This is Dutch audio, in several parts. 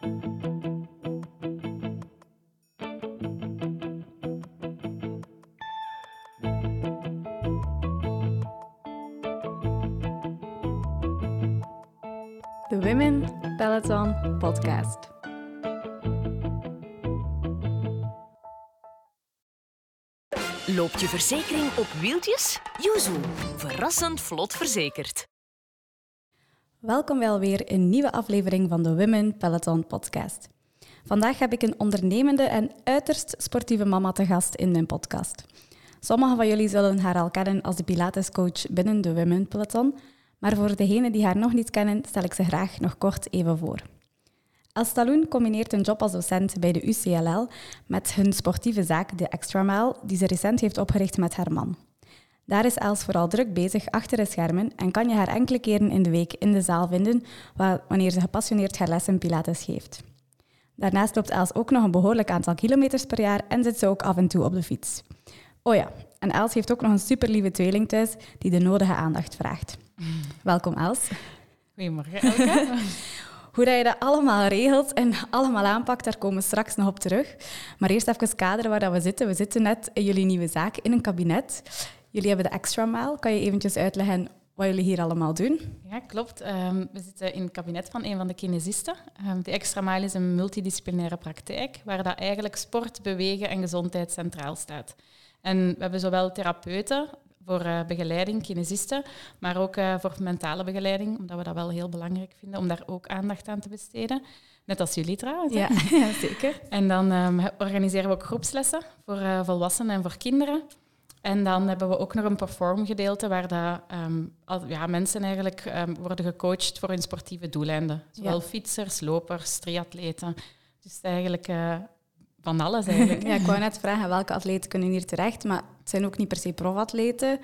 De Women Peloton Podcast. Loopt je verzekering op wieltjes? Yuzu, verrassend vlot verzekerd. Welkom wel weer een nieuwe aflevering van de Women Peloton Podcast. Vandaag heb ik een ondernemende en uiterst sportieve mama te gast in mijn podcast. Sommigen van jullie zullen haar al kennen als de Pilatescoach binnen de Women Peloton, maar voor degenen die haar nog niet kennen, stel ik ze graag nog kort even voor. Els Taloen combineert een job als docent bij de UCLL met hun sportieve zaak, de Extra Mile, die ze recent heeft opgericht met haar man. Daar is Els vooral druk bezig achter de schermen en kan je haar enkele keren in de week in de zaal vinden wanneer ze gepassioneerd haar lessen Pilates geeft. Daarnaast loopt Els ook nog een behoorlijk aantal kilometers per jaar en zit ze ook af en toe op de fiets. Oh ja, en Els heeft ook nog een superlieve tweeling thuis die de nodige aandacht vraagt. Welkom Els. Goedemorgen Elke. Hoe dat je dat allemaal regelt en allemaal aanpakt, daar komen we straks nog op terug. Maar eerst even kaderen waar dat we zitten. We zitten net in jullie nieuwe zaak in een kabinet. Jullie hebben de Extra Mile. Kan je eventjes uitleggen wat jullie hier allemaal doen? Ja, klopt. Um, we zitten in het kabinet van een van de kinesisten. Um, de Extra Mile is een multidisciplinaire praktijk waar dat eigenlijk sport, bewegen en gezondheid centraal staat. En we hebben zowel therapeuten voor uh, begeleiding, kinesisten, maar ook uh, voor mentale begeleiding, omdat we dat wel heel belangrijk vinden om daar ook aandacht aan te besteden. Net als jullie trouwens. Ja, ja zeker. En dan um, organiseren we ook groepslessen voor uh, volwassenen en voor kinderen. En dan hebben we ook nog een performgedeelte waar dat, um, al, ja, mensen eigenlijk um, worden gecoacht voor hun sportieve doeleinden. Zowel ja. fietsers, lopers, triatleten. Dus eigenlijk uh, van alles eigenlijk. ja, ik wou net vragen welke atleten kunnen hier terecht, maar het zijn ook niet per se profatleten.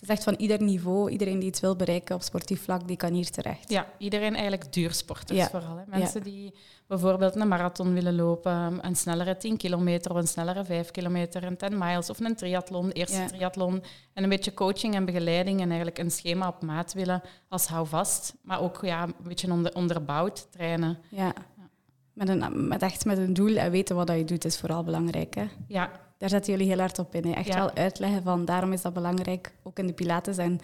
Het is echt van ieder niveau, iedereen die iets wil bereiken op sportief vlak, die kan hier terecht. Ja, iedereen eigenlijk duursporters ja. vooral. Hè. Mensen ja. die bijvoorbeeld een marathon willen lopen, een snellere 10 kilometer of een snellere 5 kilometer, een 10 miles of een triathlon, eerste ja. triathlon. En een beetje coaching en begeleiding en eigenlijk een schema op maat willen als houvast. Maar ook ja, een beetje onder, onderbouwd trainen. Ja. Met, een, met echt met een doel en weten wat je doet is vooral belangrijk. Hè? Ja, daar zetten jullie heel hard op in. Hè? Echt wel uitleggen van daarom is dat belangrijk, ook in de Pilates en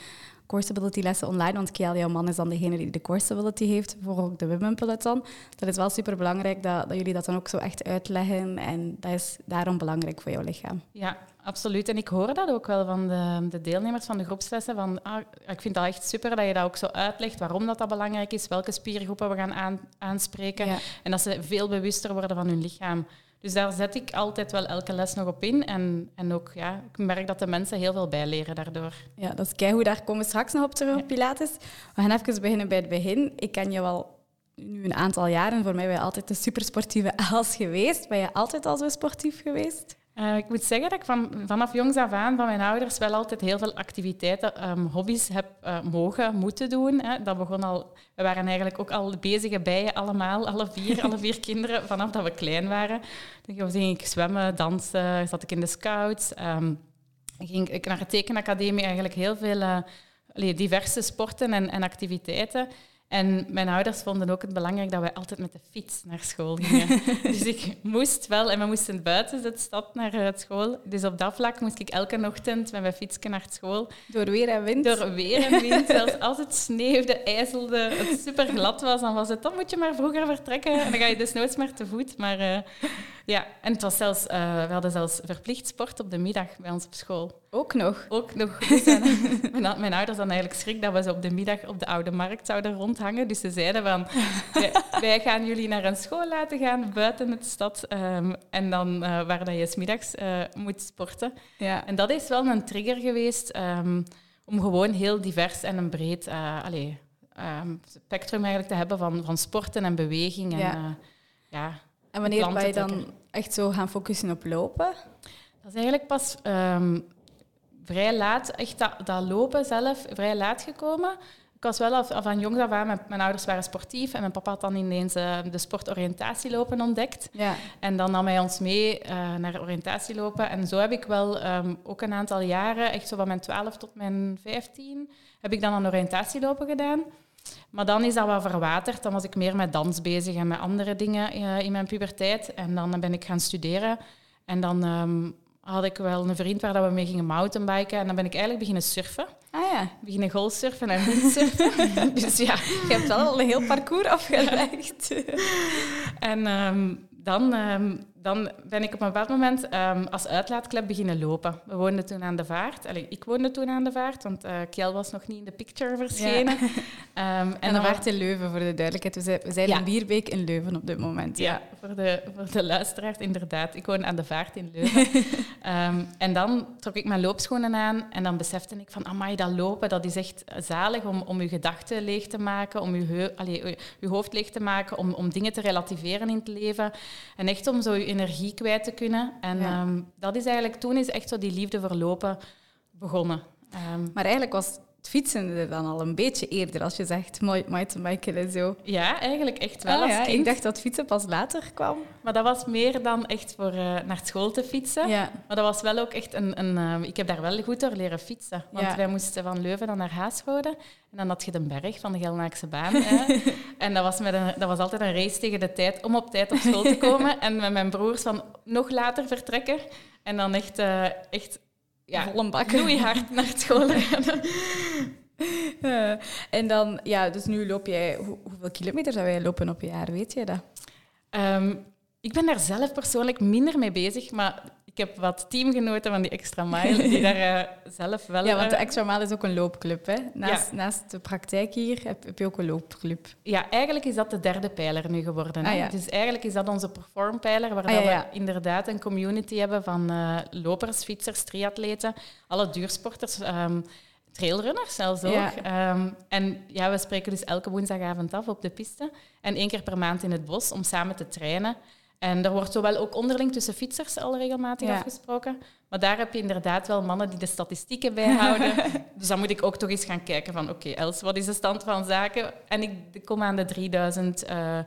core stability lessen online. Want Kiel, jouw man, is dan degene die de core stability heeft voor ook de women peloton. Dat is wel super belangrijk dat, dat jullie dat dan ook zo echt uitleggen. En dat is daarom belangrijk voor jouw lichaam. Ja, absoluut. En ik hoor dat ook wel van de, de deelnemers van de groepslessen. Van, ah, ik vind dat echt super dat je dat ook zo uitlegt, waarom dat, dat belangrijk is, welke spiergroepen we gaan aan, aanspreken. Ja. En dat ze veel bewuster worden van hun lichaam. Dus daar zet ik altijd wel elke les nog op in. En, en ook, ja, ik merk dat de mensen heel veel bijleren daardoor. Ja, dat is hoe Daar komen we straks nog op terug, ja. Pilates. We gaan even beginnen bij het begin. Ik ken je wel nu een aantal jaren. Voor mij ben je altijd een supersportieve Els geweest. Ben je altijd al zo sportief geweest? Uh, ik moet zeggen dat ik van, vanaf jongs af aan van mijn ouders wel altijd heel veel activiteiten, um, hobby's heb uh, mogen, moeten doen. Hè. Dat begon al, we waren eigenlijk ook al bezige bijen allemaal, alle vier, alle vier kinderen, vanaf dat we klein waren. Dan ging ik zwemmen, dansen, zat ik in de scouts. Um, ging ik naar de tekenacademie, eigenlijk heel veel uh, diverse sporten en, en activiteiten. En mijn ouders vonden ook het belangrijk dat wij altijd met de fiets naar school gingen. dus ik moest wel, en we moesten buiten de stad naar het school. Dus op dat vlak moest ik elke ochtend met mijn fietsje naar school. Door weer en wind? Door weer en wind. Zelfs als het sneeuwde, ijzelde, het super glad was, dan was het, dan moet je maar vroeger vertrekken. En dan ga je dus nooit meer te voet. Maar uh, ja, en het was zelfs, uh, we hadden zelfs verplicht sport op de middag bij ons op school. Ook nog? Ook nog. Dus, uh, mijn, mijn ouders hadden eigenlijk schrik dat we ze op de middag op de Oude Markt zouden rondhangen. Dus ze zeiden van, wij, wij gaan jullie naar een school laten gaan buiten de stad. Um, en dan uh, waar dat je smiddags uh, moet sporten. Ja. En dat is wel een trigger geweest um, om gewoon heel divers en een breed allez, um, spectrum eigenlijk te hebben van, van sporten en beweging. En, ja. ja en wanneer ben je dan echt zo gaan focussen op lopen? Dat is eigenlijk pas um, vrij laat, echt dat, dat, lopen zelf, vrij laat gekomen. Ik was wel af, van jongs af aan, mijn, mijn, ouders waren sportief en mijn papa had dan ineens uh, de sportoriëntatielopen ontdekt. Ja. En dan nam hij ons mee uh, naar oriëntatielopen. En zo heb ik wel um, ook een aantal jaren, echt zo van mijn 12 tot mijn 15, heb ik dan een oriëntatielopen gedaan. Maar dan is dat wat verwaterd. Dan was ik meer met dans bezig en met andere dingen eh, in mijn puberteit. En dan ben ik gaan studeren. En dan ehm, had ik wel een vriend waar dat we mee gingen mountainbiken. En dan ben ik eigenlijk beginnen surfen. Ah ja. Beginnen golfsurfen en windsurfen. dus ja, Je hebt wel al een heel parcours afgelegd. En ehm, dan, ehm, dan ben ik op een bepaald moment ehm, als uitlaatklep beginnen lopen. We woonden toen aan de vaart. Allee, ik woonde toen aan de vaart, want uh, Kjell was nog niet in de picture verschenen. en, en de vaart in Leuven, voor de duidelijkheid. We zijn, we zijn in Bierbeek in Leuven op dit moment. Ja, voor, de, voor de luisteraars inderdaad. Ik woon aan de vaart in Leuven. en dan trok ik mijn loopschoenen aan en dan besefte ik van, amai, dat lopen, dat is echt zalig om, om je gedachten leeg te maken, om je, allee, je hoofd leeg te maken, om, om dingen te relativeren in het leven. En echt om zo je energie kwijt te kunnen. En ehm, dat is eigenlijk, toen is echt zo die liefde verlopen begonnen. Um, maar eigenlijk was het fietsen dan al een beetje eerder, als je zegt mountainbiken en zo. Ja, eigenlijk echt wel. Ah, ja. Ik dacht dat fietsen pas later kwam. Maar dat was meer dan echt voor uh, naar school te fietsen. Ja. Maar dat was wel ook echt een... een uh, ik heb daar wel goed door leren fietsen. Want ja. wij moesten van Leuven dan naar Haasrode. En dan had je de berg van de Gelnaakse baan. hè. En dat was, met een, dat was altijd een race tegen de tijd om op tijd op school te komen. en met mijn broers van nog later vertrekken. En dan echt, uh, echt ja, Volle bak. hard naar school rennen. Uh, en dan, ja, dus nu loop jij... Hoe, hoeveel kilometer zou jij lopen op een jaar, weet je dat? Um, ik ben daar zelf persoonlijk minder mee bezig, maar ik heb wat teamgenoten van die Extra Mile die daar uh, zelf wel... Ja, want de Extra Mile is ook een loopclub, hè? Naast, ja. naast de praktijk hier heb, heb, je ook een loopclub. Ja, eigenlijk is dat de derde pijler nu geworden. Ah, ja. Dus eigenlijk is dat onze performpijler, waar ah, we inderdaad een community hebben van uh, lopers, fietsers, triatleten, alle duursporters... Um, trailrunners zelfs ook. Um, en ja, we spreken dus elke woensdagavond af op de piste. En één keer per maand in het bos om samen te trainen. En er wordt zowel ook onderling tussen fietsers al regelmatig afgesproken. Maar daar heb je inderdaad wel mannen die de statistieken bijhouden. dus dan moet ik ook toch eens gaan kijken van... Oké, Els, wat is de stand van zaken? En ik kom aan de 3000... Uh,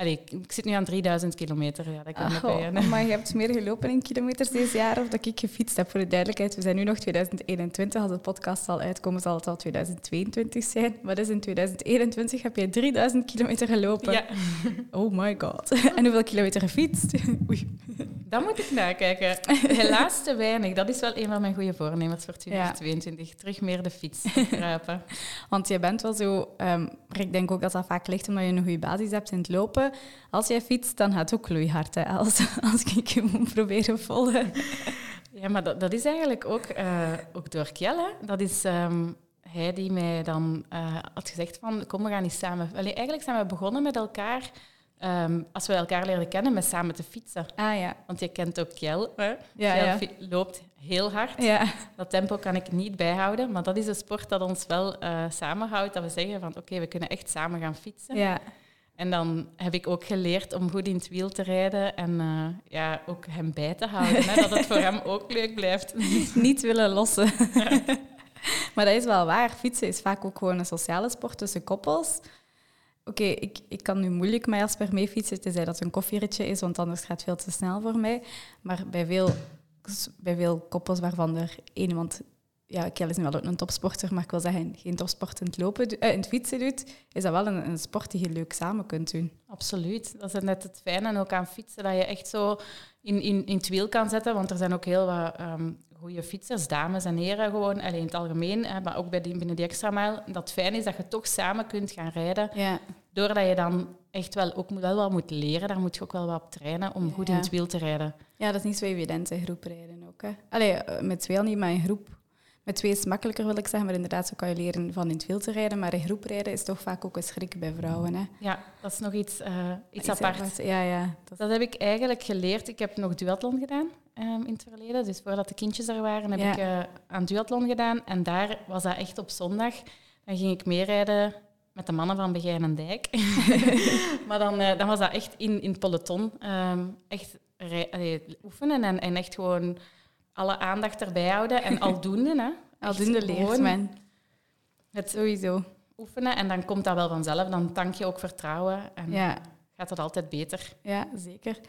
Allee, ik zit nu aan 3000 kilometer. Ja, dat kan oh, bij, maar je hebt meer gelopen in kilometers deze jaar of dat ik gefietst heb, voor de duidelijkheid. We zijn nu nog 2021. Als de podcast zal uitkomen, zal het al 2022 zijn. Maar dus in 2021 heb je 3000 kilometer gelopen. Ja. Oh my god. En hoeveel kilometer gefietst? Oei. Dat moet ik nakijken. Helaas te weinig. Dat is wel een van mijn goede voornemens voor 2022. Terug meer de fiets kruipen. Want je bent wel zo... Um, ik denk ook dat dat vaak ligt omdat je een goede basis hebt in het lopen. Als jij fietst, dan gaat het ook gloeihard. Hè, als, als ik je moet proberen volgen. Ja, maar dat, dat is eigenlijk ook, uh, ook door Kjell. Hè. Dat is... Um, hij die mij dan uh, had gezegd van, kom, we gaan niet samen... Allee, eigenlijk zijn we begonnen met elkaar Um, als we elkaar leren kennen met samen te fietsen. Ah, ja. Want je kent ook Kjell. Hè? Ja, Kjell ja. loopt heel hard. Ja. Dat tempo kan ik niet bijhouden. Maar dat is een sport dat ons wel uh, samenhoudt. Dat we zeggen van oké, we kunnen echt samen gaan fietsen. Ja. En dan heb ik ook geleerd om goed in het wiel te rijden en uh, ja, ook hem bij te houden. Hè, dat het voor hem ook leuk blijft. Niet willen lossen. maar dat is wel waar. Fietsen is vaak ook gewoon een sociale sport tussen koppels. Oké, ik, ik kan nu moeilijk met Jasper mee fietsen, tenzij dat het een koffieritje is, want anders gaat het veel te snel voor mij. Maar bij veel, bij veel koppels waarvan er één iemand... Ja, Kjell is nu wel een topsporter, maar ik wil zeggen, geen topsport in het, lopen, uh, in het fietsen doet, is dat wel een, een sport die je leuk samen kunt doen. Absoluut. Dat is net het fijne en ook aan fietsen, dat je echt zo in, in, in het wiel kan zetten, want er zijn ook heel wat um, goede fietsers, dames en heren gewoon, alleen in het algemeen, hè, maar ook bij die, binnen die extra mijl, dat fijn is dat je toch samen kunt gaan rijden. Ja. Doordat je dan echt wel ook wel wat moet leren, daar moet je ook wel wat op trainen om goed in het wiel te rijden. Ja, dat is niet zo evident in groep rijden ook. Hè. Allee, eh, met twee al niet, maar in groep. Met twee is makkelijker, wil ik zeggen, maar inderdaad, zo kan je leren van in het wiel te rijden. Maar in groep rijden is toch vaak ook een schrik bij vrouwen. Hè. Ja, dat is nog iets, uh, iets, apart. Ja, ja. Dat... dat... heb ik eigenlijk geleerd. Ik heb nog duathlon gedaan. Ehm, in het verleden. Dus voordat de kindjes er waren, heb ik uh, aan duathlon gedaan. En daar was dat echt op zondag. Dan ging ik meerijden met de mannen van Begijn en Dijk. maar dan, uh, dan was dat echt in, in het peloton. Um, echt oefenen en, en echt gewoon alle aandacht erbij houden. En aldoende, hè. Aldoende leert men. Het sowieso oefenen en dan komt dat wel vanzelf. Dan tank je ook vertrouwen. En, ja gaat dat altijd beter. Ja, zeker.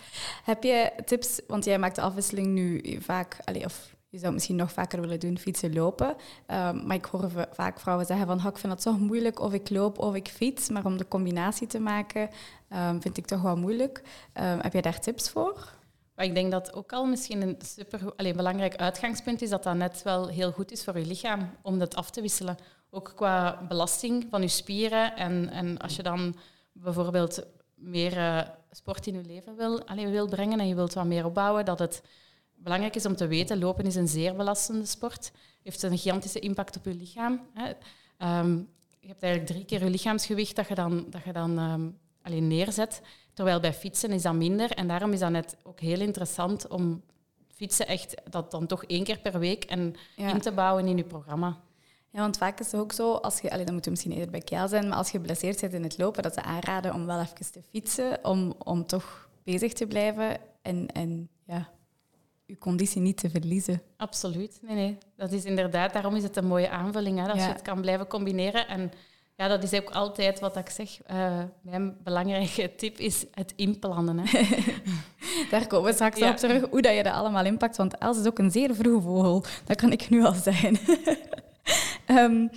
Heb je tips, want jij maakt de afwisseling nu vaak, allez, of je zou het misschien nog vaker willen doen, fietsen, lopen. Ehm, maar ik hoor vaak vrouwen zeggen van, ik vind het zo moeilijk of ik loop of ik fiets. Maar om de combinatie te maken, ehm, vind ik toch wel moeilijk. Ehm, heb je daar tips voor? Maar ik denk dat ook al misschien een super alleen belangrijk uitgangspunt is dat dat net wel heel goed is voor je lichaam om dat af te wisselen. Ook qua belasting van je spieren. En, en als je dan bijvoorbeeld meer uh, sport in je leven wil, alleen wil brengen en je wilt wat meer opbouwen, dat het belangrijk is om te weten, lopen is een zeer belastende sport. Heeft een gigantische impact op je lichaam. Ehm, je hebt eigenlijk drie keer je lichaamsgewicht dat je dan, dat je dan um, alleen neerzet. Terwijl bij fietsen is dat minder. En daarom is dat net ook heel interessant om fietsen echt dat dan toch één keer per week en in te bouwen in je programma. Ja, want vaak is het ook zo, als je, allee, dan moet je misschien eerder bij Kjell zijn, maar als je geblesseerd zit in het lopen, dat ze aanraden om wel even te fietsen, om, om toch bezig te blijven en, en ja, je conditie niet te verliezen. Absoluut. Nee, nee. Dat is inderdaad, daarom is het een mooie aanvulling, hè, als je het kan blijven combineren. En ja, dat is ook altijd wat ik zeg. Uh, mijn belangrijke tip is het inplannen. Hè. Daar komen we straks op terug, hoe dat je dat allemaal inpakt. Want Els is ook een zeer vroege vogel. Dat kan ik nu al zeggen. um,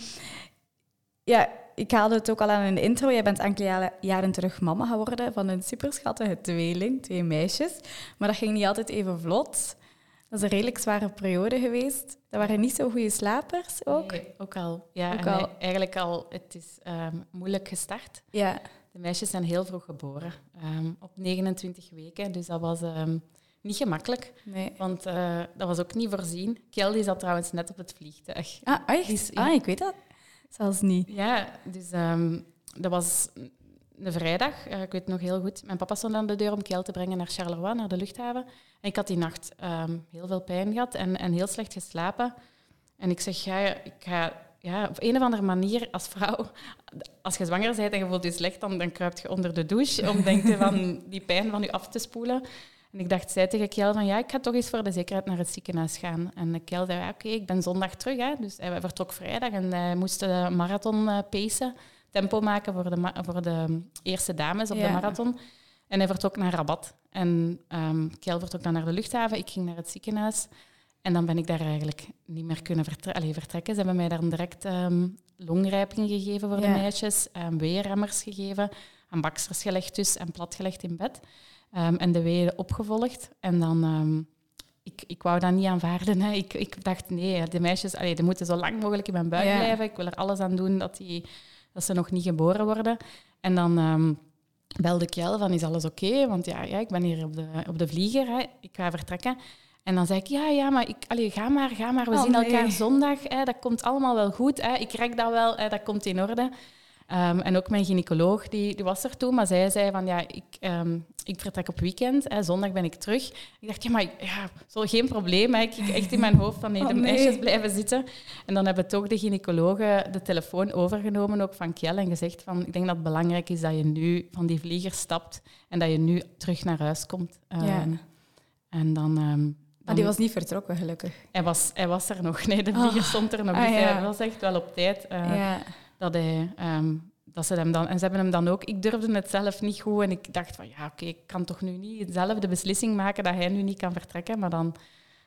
ja, ik haalde het ook al aan in de intro. Jij bent enkele jaren terug mama geworden van een superschattige tweeling, twee meisjes. Maar dat ging niet altijd even vlot. Dat is een redelijk zware periode geweest. Dat waren niet zo goede slapers ook. Nee, ook al. Ja, ook al. eigenlijk al, het is um, moeilijk gestart. Ja. De meisjes zijn heel vroeg geboren, um, op 29 weken. Dus dat was um, niet gemakkelijk. Nee. Want uh, dat was ook niet voorzien. Kelly zat trouwens net op het vliegtuig. Ah, echt? Dus, ah, ik weet dat zelfs niet. Ja, dus dat was een vrijdag, uh, ik weet het nog heel goed. Mijn papa stond aan de deur om Kiel te brengen naar Charleroi, naar de luchthaven. En ik had die nacht um, heel veel pijn gehad en, en heel slecht geslapen. En ik zeg, ja, ik ga ja, op een of andere manier als vrouw, als je zwanger bent en je voelt je slecht, dan, dan kruipt je onder de douche om denken van die pijn van je af te spoelen. En ik dacht, zei tegen Kjell van ja, ik ga toch eens voor de zekerheid naar het ziekenhuis gaan. En Kjell zei, oké, ik ben zondag terug. Hè. Dus hij vertrok vrijdag en hij moest de marathon uh, pacen tempo maken voor de, voor de eerste dames op de marathon. En hij vertrok naar Rabat. En um, ehm, Kjell vertrok dan naar de luchthaven. Ik ging naar het ziekenhuis. En dan ben ik daar eigenlijk niet meer kunnen vertrekken. Ze hebben mij dan direct um, longrijping gegeven voor de meisjes, um, ehm, weerremmers gegeven, aan baksters gelegd dus en platgelegd in bed. en de weeën opgevolgd. En dan... ik, ik wou dat niet aanvaarden. Hè. Ik, ik dacht, nee, de meisjes allee, die moeten zo lang mogelijk in mijn buik blijven. Ik wil er alles aan doen dat die dat ze nog niet geboren worden. En dan um, belde ik Jel van, is alles oké? Want ja, ja, ik ben hier op de, op de vlieger, hè. ik ga vertrekken. En dan zei ik, ja, ja, maar ik, allee, ga maar, ga maar. We oh, zien elkaar zondag. Hè. Dat komt allemaal wel goed. Hè. Ik rek dat wel. Hè. Dat komt in orde. Um, en ook mijn gynaecoloog, die, die, was er toen, maar zij zei van ja, ik, um, ik vertrek op weekend, hè, zondag ben ik terug. Ik dacht, ja, maar ja, zo geen probleem. Hè. Ik echt in mijn hoofd van nee, oh, de meisjes blijven zitten. En dan hebben toch de gynaecologen de telefoon overgenomen, ook van Kjell, en gezegd van ik denk dat het belangrijk is dat je nu van die vlieger stapt en dat je nu terug naar huis komt. Um, ja. En dan... Maar die was niet vertrokken, gelukkig. Hij was, hij was er nog. Nee, de vlieger oh. stond er nog. Ah, dus ja. hij was echt wel op tijd. Uh, ja dat hij... Um, dat ze hem dan, en ze hebben hem dan ook... Ik durfde het zelf niet goed en ik dacht van ja, oké, ik kan toch nu niet zelf de beslissing maken dat hij nu niet kan vertrekken. Maar dan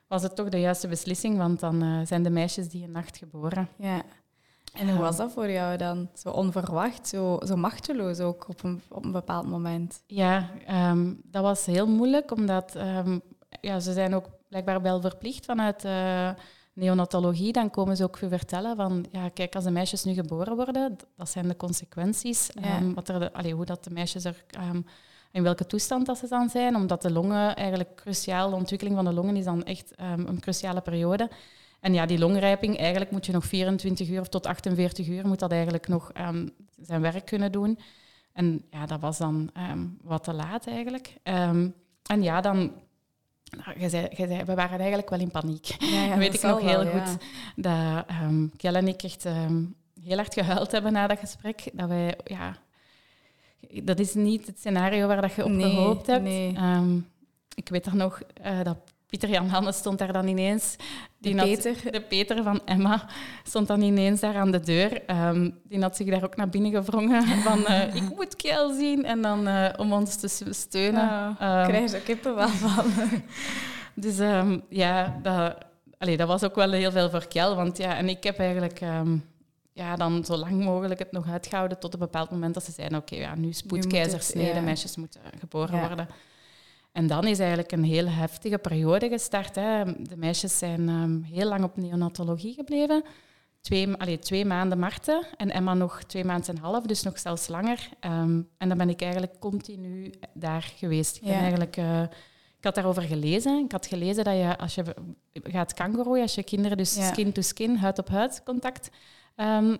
was het toch de juiste beslissing, want dan uh, zijn de meisjes die een nacht geboren. Ja. En hoe was dat voor jou dan? Zo onverwacht, zo, zo machteloos ook op een, op een bepaald moment? Ja, um, dat was heel moeilijk, omdat um, ja, ze zijn ook blijkbaar wel verplicht vanuit... Uh, neonatologie, dan komen ze ook vertellen van, ja, kijk, als de meisjes nu geboren worden, dat zijn de consequenties. Ehm, wat er de, allee, hoe dat de meisjes er, um, in welke toestand dat ze dan zijn, omdat de longen eigenlijk cruciaal, de ontwikkeling van de longen is dan echt um, een cruciale periode. En ja, die longrijping, eigenlijk moet je nog 24 uur tot 48 uur, moet dat eigenlijk nog zijn werk kunnen doen. En ja, dat was dan wat te laat eigenlijk. en ja, dan nou, zei, zei, we waren eigenlijk wel in paniek. Ja, dat weet ik nog heel goed. Dat um, Kjell en ik echt ehm, heel hard gehuild hebben na dat gesprek. Dat wij, ja, dat is niet het scenario waar dat je op gehoopt hebt. Um, ik weet er nog uh, dat Pieter Jan Hannes stond daar dan ineens. Die de Peter. de Peter van Emma stond dan ineens daar aan de deur. Um, die had zich daar ook naar binnen gevrongen. Van, uh, ik moet Kjell zien. En dan uh, om ons te steunen. Ja, um, krijg je kippen wel van. dus um, ja, dat, allee, dat was ook wel heel veel voor Kel. Want ja, en ik heb eigenlijk ehm, ja, dan zo lang mogelijk het nog uitgehouden tot een bepaald moment dat ze zeiden, oké, ja, nu spoedkeizersnede, ja. meisjes moeten geboren Ja. worden. En dan is eigenlijk een heel heftige periode gestart. Hè. De meisjes zijn ehm, heel lang op neonatologie gebleven. Twee, allee, twee maanden Marten en Emma nog twee maanden en een half, dus nog zelfs langer. Ehm, en dan ben ik eigenlijk continu daar geweest. Ik, ben Ja. eigenlijk, eh, ik had daarover gelezen. Ik had gelezen dat je als je gaat kangourooien, als je kinderen dus Ja. skin to skin, huid op huid contact ehm,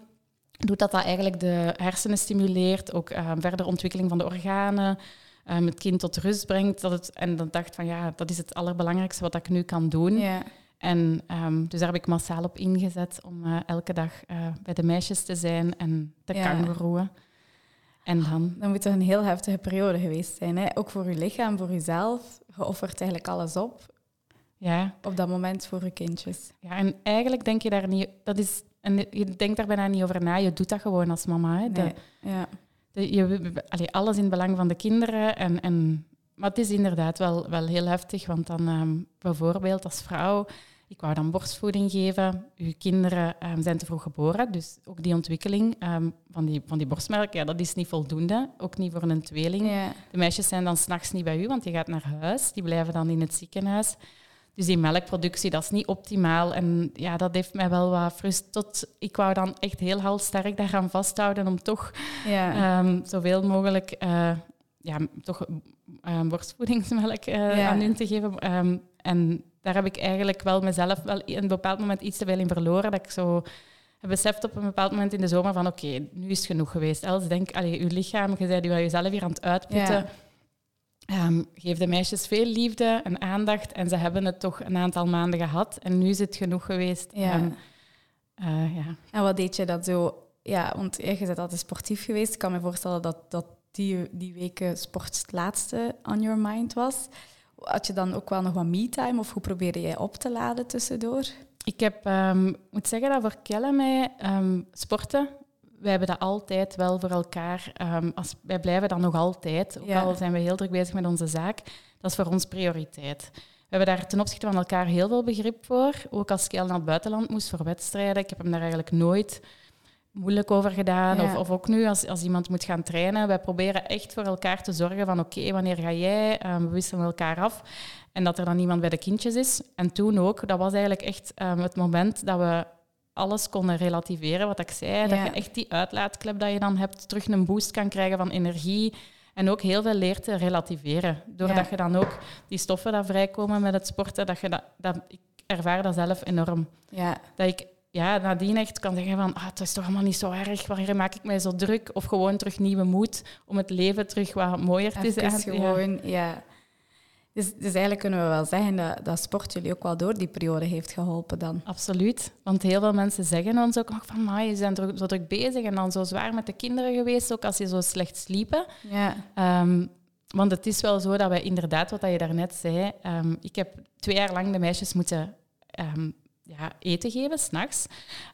doet, dat dat eigenlijk de hersenen stimuleert, ook ehm, verder ontwikkeling van de organen, ehm, het kind tot rust brengt. Dat het, en dan dacht van ja, dat is het allerbelangrijkste wat ik nu kan doen. Ja. En ehm, dus daar heb ik massaal op ingezet om eh, elke dag eh, bij de meisjes te zijn en te Ja. kangoeroeën. En dan, Dan moet het een heel heftige periode geweest zijn. Hè? Ook voor uw lichaam, voor uzelf. Je offert eigenlijk alles op ja, op dat moment voor uw kindjes. ja, en eigenlijk denk je daar niet, dat is, en je denkt daar bijna niet over na, je doet dat gewoon als mama. Hè. De- Nee. Ja. Je, allee, alles in het belang van de kinderen. En, en, maar het is inderdaad wel, wel heel heftig, want dan ehm, bijvoorbeeld als vrouw, ik wou dan borstvoeding geven. Uw kinderen ehm, zijn te vroeg geboren, dus ook die ontwikkeling ehm, van, die, van die borstmelk, ja, dat is niet voldoende. Ook niet voor een tweeling. Ja. De meisjes zijn dan s'nachts niet bij u, want die gaat naar huis. Die blijven dan in het ziekenhuis. Dus die melkproductie, dat is niet optimaal. En ja, dat heeft mij wel wat frust. Tot, ik wou dan echt heel halsterk daaraan vasthouden om toch Ja. ehm, zoveel mogelijk eh, ja, toch eh, borstvoedingsmelk Ja. aan hun te geven. Ehm, en daar heb ik eigenlijk wel mezelf wel in een bepaald moment iets te veel in verloren. Dat ik zo heb beseft op een bepaald moment in de zomer van oké, nu is het genoeg geweest. Els, denk, allee, je lichaam, je bent jezelf hier aan het uitputten. Ehm, geef de meisjes veel liefde en aandacht. En ze hebben het toch een aantal maanden gehad. En nu is het genoeg geweest. Ja. En, eh, ja. En wat deed je dat zo? Ja, want je bent altijd sportief geweest. Ik kan me voorstellen dat, dat die, die weken sport het laatste on your mind was. Had je dan ook wel nog wat me-time of hoe probeerde jij op te laden tussendoor? Ik heb, ehm, moet zeggen dat voor Kel en mij ehm, sporten, wij hebben dat altijd wel voor elkaar. ehm, als, wij blijven dat nog altijd, ook Ja. al zijn we heel druk bezig met onze zaak. Dat is voor ons prioriteit. We hebben daar ten opzichte van elkaar heel veel begrip voor. Ook als Kel naar het buitenland moest voor wedstrijden. Ik heb hem daar eigenlijk nooit moeilijk over gedaan. Ja. Of, of ook nu als, als iemand moet gaan trainen. Wij proberen echt voor elkaar te zorgen van oké, wanneer ga jij? Ehm, we wisselen elkaar af. En dat er dan iemand bij de kindjes is. En toen ook, dat was eigenlijk echt ehm, het moment dat we alles konden relativeren, wat ik zei. Dat je echt die uitlaatklep dat je dan hebt, terug een boost kan krijgen van energie. En ook heel veel leert te relativeren. Doordat Ja. je dan ook die stoffen dat vrijkomen met het sporten, dat je dat, dat, ik ervaar dat zelf enorm. Ja, Dat ik ja, nadien echt kan zeggen van, ah, het is toch allemaal niet zo erg, wanneer maak ik mij zo druk? Of gewoon terug nieuwe moed om het leven terug wat mooier te even zijn. Ja. gewoon, ja. Dus, dus eigenlijk kunnen we wel zeggen dat, dat sport jullie ook wel door die periode heeft geholpen dan. Absoluut. Want heel veel mensen zeggen ons ook nog van, maar je bent zo druk bezig en dan zo zwaar met de kinderen geweest, ook als je zo slecht sliepen. Ja, Ehm, want het is wel zo dat wij inderdaad, wat je daarnet zei, ehm, ik heb twee jaar lang de meisjes moeten ehm, ja, eten geven, s'nachts,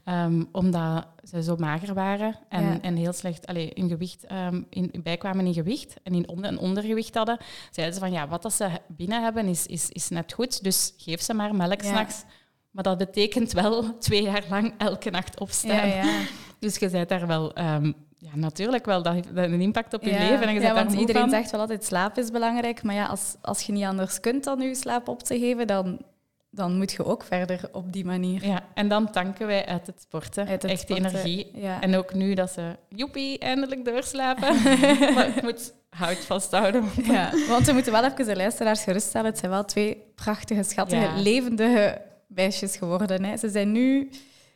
um, omdat ze zo mager waren en, Ja. en heel slecht allee, in gewicht, ehm, in, bijkwamen in gewicht en in onder, een ondergewicht hadden. Zeiden ze van, ja, wat dat ze binnen hebben is, is, is net goed, dus geef ze maar melk Ja. s'nachts. Maar dat betekent wel twee jaar lang elke nacht opstaan. ja. Dus je bent daar wel... ehm, ja, natuurlijk wel. Dat heeft een impact op je Ja, leven. En je ja, want iedereen van. zegt wel altijd slaap is belangrijk. Maar ja, als, als je niet anders kunt dan je slaap op te geven, dan, dan moet je ook verder op die manier. Ja, en dan tanken wij uit het sporten. Uit het Echt sporten, energie. Ja. En ook nu dat ze, joepie, eindelijk doorslapen. maar ik moet hout vasthouden. Ja, want we moeten wel even de luisteraars geruststellen. Het zijn wel twee prachtige, schattige, Ja. levendige meisjes geworden. Hè. Ze zijn nu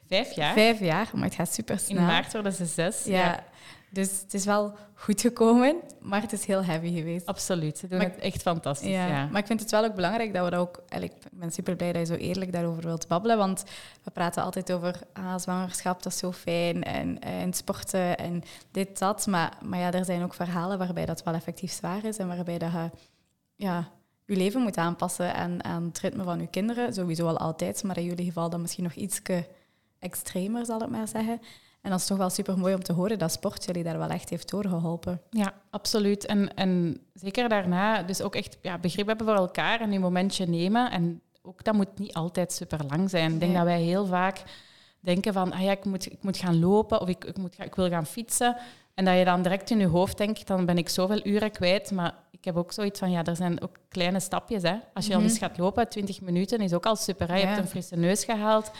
Vijf jaar. vijf jaar, maar het gaat super In snel. maart worden ze zes. Ja. Dus het is wel goed gekomen, maar het is heel heavy geweest. absoluut. Ze doen Maar- het echt fantastisch. Ja, Ja. maar ik vind het wel ook belangrijk dat we dat ook... Ik ben super blij dat je zo eerlijk daarover wilt babbelen, want we praten altijd over ah, zwangerschap, dat is zo fijn, en, en sporten en dit, dat. Maar, maar ja, er zijn ook verhalen waarbij dat wel effectief zwaar is en waarbij dat je ja, je leven moet aanpassen aan, aan het ritme van je kinderen. Sowieso al altijd, maar in jullie geval dan misschien nog iets extremer, zal ik maar zeggen. En dat is toch wel super mooi om te horen dat sport jullie daar wel echt heeft doorgeholpen. Ja, absoluut. En, en zeker daarna dus ook echt ja, begrip hebben voor elkaar en een momentje nemen. En ook, dat moet niet altijd super lang zijn. Ik denk Nee. dat wij heel vaak denken van, ah ja, ik moet, ik moet gaan lopen of ik, ik, moet, ik wil gaan fietsen. En dat je dan direct in je hoofd denkt, dan ben ik zoveel uren kwijt. Maar ik heb ook zoiets van, ja, er zijn ook kleine stapjes. Hè. Als je al Mhm. eens gaat lopen, 20 minuten is ook al super. Hè. Je Ja. hebt een frisse neus gehaald.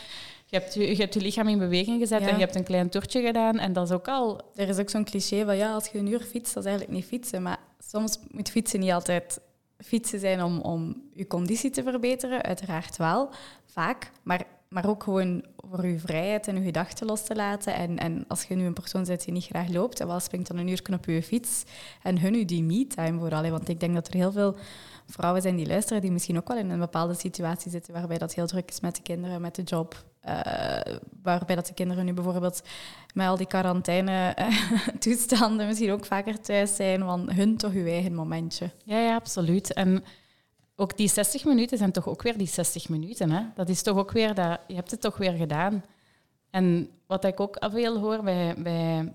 Je hebt je, je hebt je lichaam in beweging gezet Ja. en je hebt een klein toertje gedaan. En dat is ook al... Er is ook zo'n cliché van ja, als je een uur fietst, dat is eigenlijk niet fietsen. Maar soms moet fietsen niet altijd fietsen zijn om, om je conditie te verbeteren, uiteraard wel, vaak. Maar, maar ook gewoon voor je vrijheid en je gedachten los te laten. En, en als je nu een persoon bent die niet graag loopt, en wel springt dan een uur op je fiets en hun u die me-time vooral. hè. Want ik denk dat er heel veel vrouwen zijn die luisteren, die misschien ook wel in een bepaalde situatie zitten waarbij dat heel druk is met de kinderen, met de job. Eh, waarbij dat de kinderen nu bijvoorbeeld met al die quarantaine-toestanden misschien ook vaker thuis zijn, van hun toch uw eigen momentje. Ja, ja, absoluut. En ook die 60 minuten zijn toch ook weer die 60 minuten. Hè? Dat is toch ook weer dat... Je hebt het toch weer gedaan. En wat ik ook al veel hoor bij, bij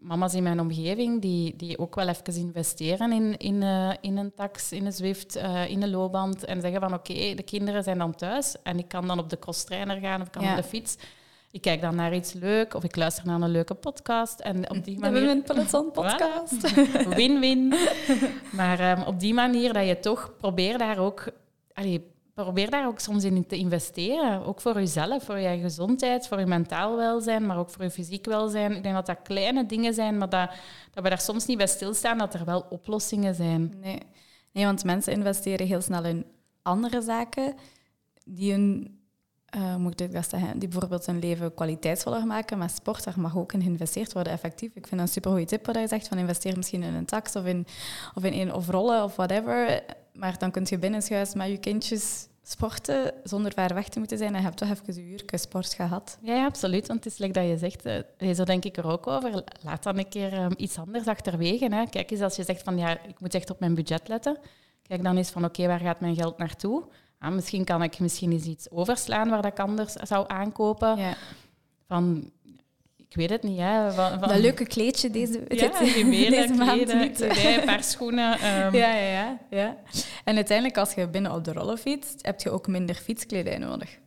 mama's in mijn omgeving, die, die ook wel even investeren in, in, eh, in een tax, in een Zwift, eh, in een loopband. En zeggen van oké, de kinderen zijn dan thuis en ik kan dan op de crosstrainer gaan of ik kan Ja. op de fiets. Ik kijk dan naar iets leuk of ik luister naar een leuke podcast. En op die De manier... Women Peloton podcast. Win-win. maar ehm, op die manier dat je toch probeer daar ook, allee, probeer daar ook soms in te investeren. Ook voor jezelf, voor je gezondheid, voor je mentaal welzijn, maar ook voor je fysiek welzijn. Ik denk dat dat kleine dingen zijn, maar dat, dat we daar soms niet bij stilstaan dat er wel oplossingen zijn. Nee. nee, want mensen investeren heel snel in andere zaken die hun, eh, moet ik dat zeggen, die bijvoorbeeld hun leven kwaliteitsvoller maken. Maar sport, daar mag ook in geïnvesteerd worden, effectief. Ik vind dat een supergoeie tip wat je zegt, van investeer misschien in een tax of in, of in een of rollen of whatever. Maar dan kun je binnenshuis met je kindjes sporten zonder ver weg te moeten zijn en je hebt toch even een uur sport gehad. Ja, ja, absoluut. Want het is like dat je zegt, eh, zo denk ik er ook over. Laat dan een keer ehm, iets anders achterwege. Hè. Kijk eens, als je zegt van ja, ik moet echt op mijn budget letten. Kijk dan eens van oké, waar gaat mijn geld naartoe? Ah, misschien kan ik misschien eens iets overslaan waar dat ik anders zou aankopen. Ja. Van, ik weet het niet. Hè. Van, van, Dat leuke kleedje deze, ja, dit- deze kleden, niet. kledij, een paar schoenen. ehm, Ja, ja, ja, ja. En uiteindelijk, als je binnen op de rollen fietst, heb je ook minder fietskledij nodig.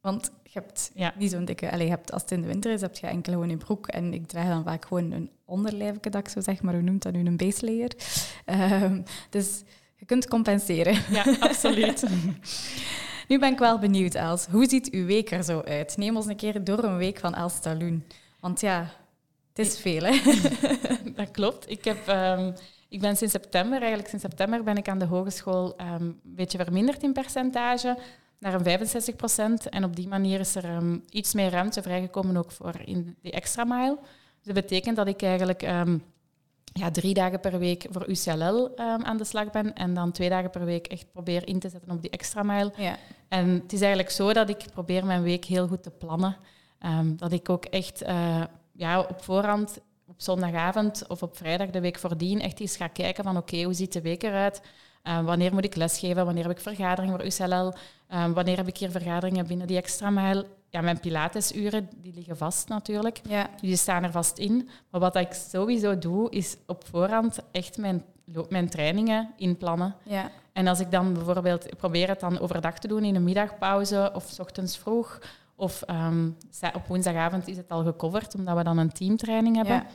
Want je hebt Ja. niet zo'n dikke... Allee, je hebt, als het in de winter is, heb je enkel gewoon een broek. En ik draag dan vaak gewoon een onderlijfje, dat ik zo zeg. Maar hoe noemt dat nu? Een base layer. Ehm, dus je kunt compenseren. ja, absoluut. Nu ben ik wel benieuwd, Els. Hoe ziet uw week er zo uit? Neem ons een keer door een week van Els Taloen. Want ja, het is veel, hè? Dat klopt. Ik, heb, ehm, ik ben sinds september, eigenlijk sinds september, ben ik aan de hogeschool ehm, een beetje verminderd in percentage naar een 65 procent. En op die manier is er ehm, iets meer ruimte vrijgekomen ook voor in die extra mile. Dus dat betekent dat ik eigenlijk ja, drie dagen per week voor UCLL aan de slag ben en dan twee dagen per week echt probeer in te zetten op die extra mile. Ja. En het is eigenlijk zo dat ik probeer mijn week heel goed te plannen. Ehm, dat ik ook echt eh, ja, op voorhand, op zondagavond of op vrijdag de week voordien, echt eens ga kijken van oké, hoe ziet de week eruit? Eh, wanneer moet ik lesgeven? Wanneer heb ik vergaderingen voor UCLL? Eh, wanneer heb ik hier vergaderingen binnen die extra mijl? Ja, mijn pilatesuren, die liggen vast natuurlijk. Ja. Die staan er vast in. Maar wat ik sowieso doe, is op voorhand echt mijn, mijn trainingen inplannen. Ja. En als ik dan bijvoorbeeld probeer het dan overdag te doen in een middagpauze of 's ochtends vroeg. Of ehm, op woensdagavond is het al gecoverd, omdat we dan een teamtraining hebben. Ja.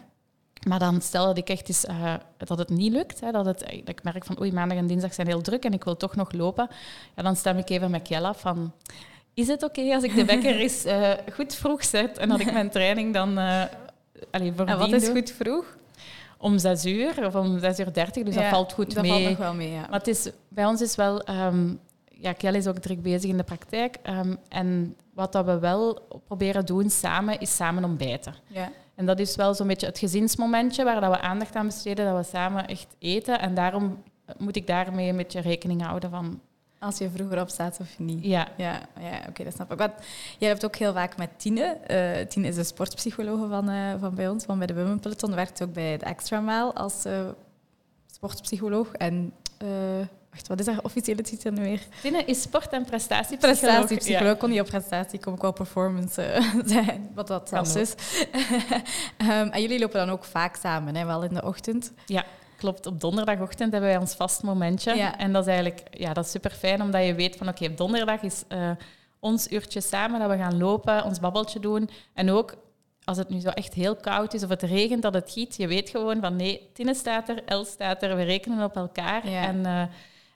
Maar dan stel dat ik echt eens, eh, dat het niet lukt, hè, dat, het, dat ik merk van oei, maandag en dinsdag zijn heel druk en ik wil toch nog lopen, ja, dan stem ik even met Kjell af van... Is het oké als ik de wekker eens eh, goed vroeg zet en dat ik mijn training dan uh, allee, En wat is doe? goed vroeg? Om zes uur of om zes uur dertig, dus dat valt goed dat mee. valt nog wel mee, ja. Maar het is, bij ons is wel... ehm ja, Kjell is ook druk bezig in de praktijk. ehm, en wat dat we wel proberen doen samen, is samen ontbijten. ja. En dat is wel zo'n beetje het gezinsmomentje waar dat we aandacht aan besteden, dat we samen echt eten. En daarom moet ik daarmee een beetje rekening houden van... Als je vroeger opstaat of niet. Ja, Ja, ja oké, dat snap ik. Want jij hebt ook heel vaak met Tine. eh Tine is de sportpsychologe van, eh, van bij ons, van bij de Women Peloton. Werkt ook bij de Extra Mile als eh, sportpsycholoog. En, wacht, wat is haar officiële titel nu weer? Tine is sport- en prestatiepsycholoog. Prestatiepsycholoog. Ik kon niet op prestatie, kom ik wel performance eh, zijn, wat dat zelfs is. Ehm, en jullie lopen dan ook vaak samen, hè? wel in de ochtend. Ja. klopt. Op donderdagochtend hebben wij ons vast momentje. Ja. En dat is eigenlijk ja, dat is super fijn, omdat je weet van oké, op donderdag is eh, ons uurtje samen dat we gaan lopen, ons babbeltje doen. En ook als het nu zo echt heel koud is of het regent, dat het giet, je weet gewoon van nee, Tine staat er, El staat er, we rekenen op elkaar. Ja. En, eh,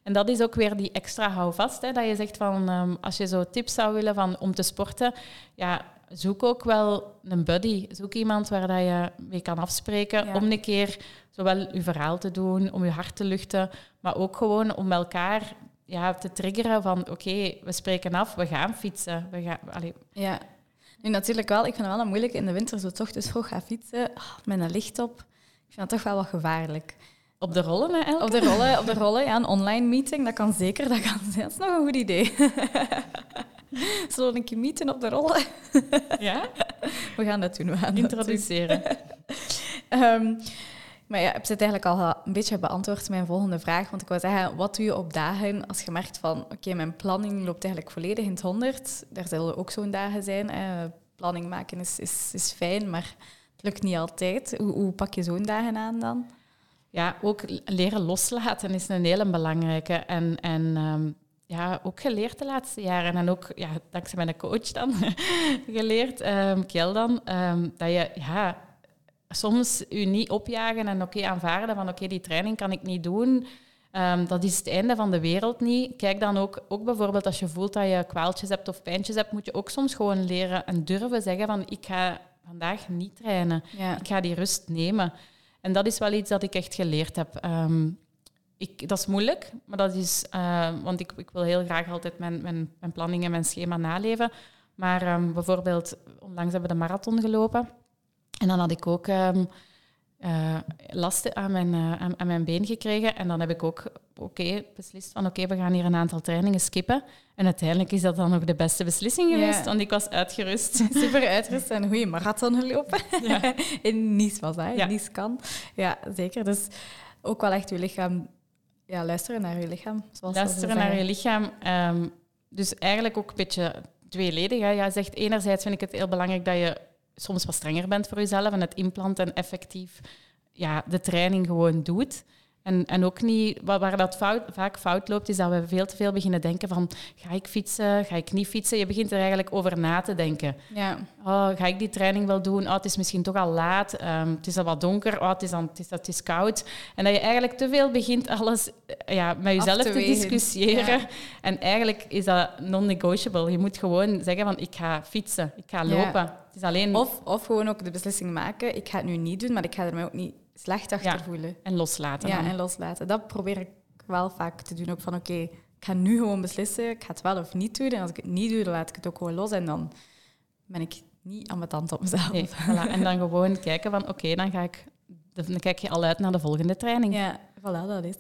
en dat is ook weer die extra houvast, hè, dat je zegt van ehm, als je zo tips zou willen van, om te sporten, ja, zoek ook wel een buddy. Zoek iemand waar dat je mee kan afspreken Ja. om een keer zowel je verhaal te doen, om je hart te luchten, maar ook gewoon om elkaar ja, te triggeren van oké, we spreken af, we gaan fietsen. We gaan, allee, Ja. Nu natuurlijk wel, ik vind het wel een moeilijk in de winter zo toch dus vroeg gaan fietsen ah, met een licht op. Ik vind dat toch wel wat gevaarlijk. Op de rollen, hè, Elke? Op de rollen, op de rollen ja, een online meeting, dat kan zeker. Dat, kan, dat is nog een goed idee. Zullen we een keer meeten op de rollen? Ja? We gaan dat doen. We gaan. Introduceren. Ehm, maar ja, ik heb het eigenlijk al een beetje beantwoord mijn volgende vraag. Want ik wou zeggen, wat doe je op dagen als je merkt van... Oké, mijn planning loopt eigenlijk volledig in het honderd. Daar zullen ook zo'n dagen zijn. Hè. Planning maken is, is, is fijn, maar het lukt niet altijd. Hoe, hoe pak je zo'n dagen aan dan? Ja, ook leren loslaten is een hele belangrijke. En, en ehm, ja, ook geleerd de laatste jaren. En ook ja, dankzij mijn coach dan geleerd, ehm Kjell dan, ehm, dat je ja, soms je niet opjagen en oké aanvaarden van oké, die training kan ik niet doen. Dat is het einde van de wereld niet. Kijk dan ook, ook bijvoorbeeld als je voelt dat je kwaaltjes hebt of pijntjes hebt, moet je ook soms gewoon leren en durven zeggen van ik ga vandaag niet trainen. Ja. Ik ga die rust nemen. En dat is wel iets dat ik echt geleerd heb. Ehm, ik, dat is moeilijk, maar dat is... eh, want ik, ik wil heel graag altijd mijn, mijn, mijn planning en mijn schema naleven. Maar ehm, bijvoorbeeld, onlangs hebben we de marathon gelopen. En dan had ik ook ehm, eh, last aan mijn, eh, aan, aan mijn been gekregen. En dan heb ik ook oké beslist van oké, we gaan hier een aantal trainingen skippen. En uiteindelijk is dat dan nog de beste beslissing Ja. geweest, want ik was uitgerust. Super uitrust en een goede marathon gelopen. Ja. In Nice was dat? Ja. Nice kan. Ja, zeker. Dus ook wel echt je lichaam... Ja, luisteren naar je lichaam. Zoals Luisteren naar je lichaam. Ehm, dus eigenlijk ook een beetje tweeledig. Hè. Je zegt enerzijds vind ik het heel belangrijk dat je soms wat strenger bent voor jezelf en het inplanten en effectief ja, de training gewoon doet. En, en ook niet, waar, dat fout, vaak fout loopt, is dat we veel te veel beginnen denken van ga ik fietsen, ga ik niet fietsen? Je begint er eigenlijk over na te denken. Ja. Oh, ga ik die training wel doen? Oh, het is misschien toch al laat. Ehm, het is al wat donker. Oh, het, is dan, het, is, het is koud. En dat je eigenlijk te veel begint alles eh, ja, met jezelf te discussiëren. Ja. En eigenlijk is dat non-negotiable. Je moet gewoon zeggen van ik ga fietsen, ik ga Ja. lopen. Het is alleen Of, of gewoon ook de beslissing maken, ik ga het nu niet doen, maar ik ga er mij ook niet slecht achter Ja. voelen. en loslaten. Ja, dan. en loslaten. Dat probeer ik wel vaak te doen. Ook van, oké, ik ga nu gewoon beslissen, ik ga het wel of niet doen. En als ik het niet doe, dan laat ik het ook gewoon los. En dan ben ik niet ambetant op mezelf. Nee, voilà. En dan gewoon kijken van oké, dan ga ik... Dan kijk je al uit naar de volgende training. Ja, voilà, dat is.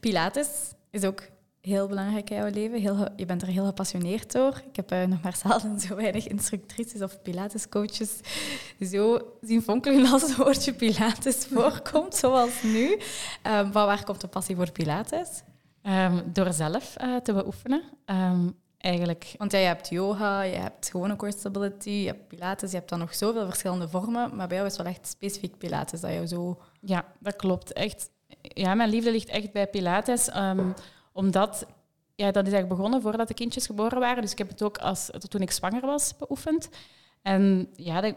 Pilates is ook heel belangrijk in jouw leven. Heel, je bent er heel gepassioneerd door. Ik heb eh, nog maar zelden zo weinig instructrices of pilatescoaches zo zien fonkelen als het woordje pilates voorkomt, zoals nu. Ehm, van waar komt de passie voor pilates? Ehm, door zelf eh, te beoefenen. Ehm, eigenlijk Want ja, je hebt yoga, je hebt gewone core stability, je hebt pilates, je hebt dan nog zoveel verschillende vormen. Maar bij jou is het wel echt specifiek pilates dat jou zo... Ja, dat klopt. Echt. Ja, mijn liefde ligt echt bij Pilates. Omdat, ja, dat is eigenlijk begonnen voordat de kindjes geboren waren. Dus ik heb het ook als, toen ik zwanger was beoefend. En ja, de,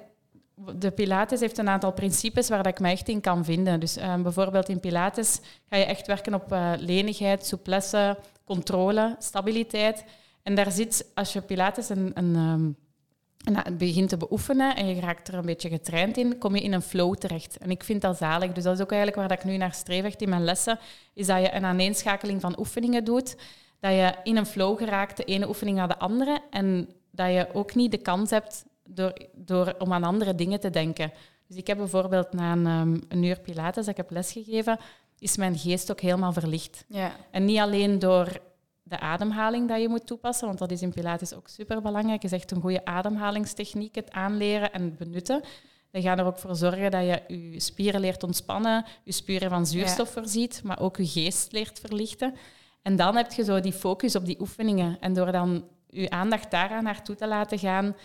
de Pilates heeft een aantal principes waar dat ik me echt in kan vinden. Dus ehm, bijvoorbeeld in Pilates ga je echt werken op eh, lenigheid, souplesse, controle, stabiliteit. En daar zit, als je Pilates een, een, ehm, en het begint te beoefenen en je raakt er een beetje getraind in, kom je in een flow terecht. En ik vind dat zalig. Dus dat is ook eigenlijk waar dat ik nu naar streef echt in mijn lessen, is dat je een aaneenschakeling van oefeningen doet, dat je in een flow geraakt, de ene oefening naar de andere, en dat je ook niet de kans hebt door, door, om aan andere dingen te denken. Dus ik heb bijvoorbeeld na een, ehm, een uur Pilates dat ik heb lesgegeven, is mijn geest ook helemaal verlicht. Ja, En niet alleen door de ademhaling dat je moet toepassen, want dat is in Pilates ook super belangrijk. is echt een goede ademhalingstechniek, het aanleren en benutten. Die gaan er ook voor zorgen dat je je spieren leert ontspannen, je spieren van zuurstof voorziet, maar ook je geest leert verlichten. En dan heb je zo die focus op die oefeningen. En door dan je aandacht daaraan naartoe te laten gaan,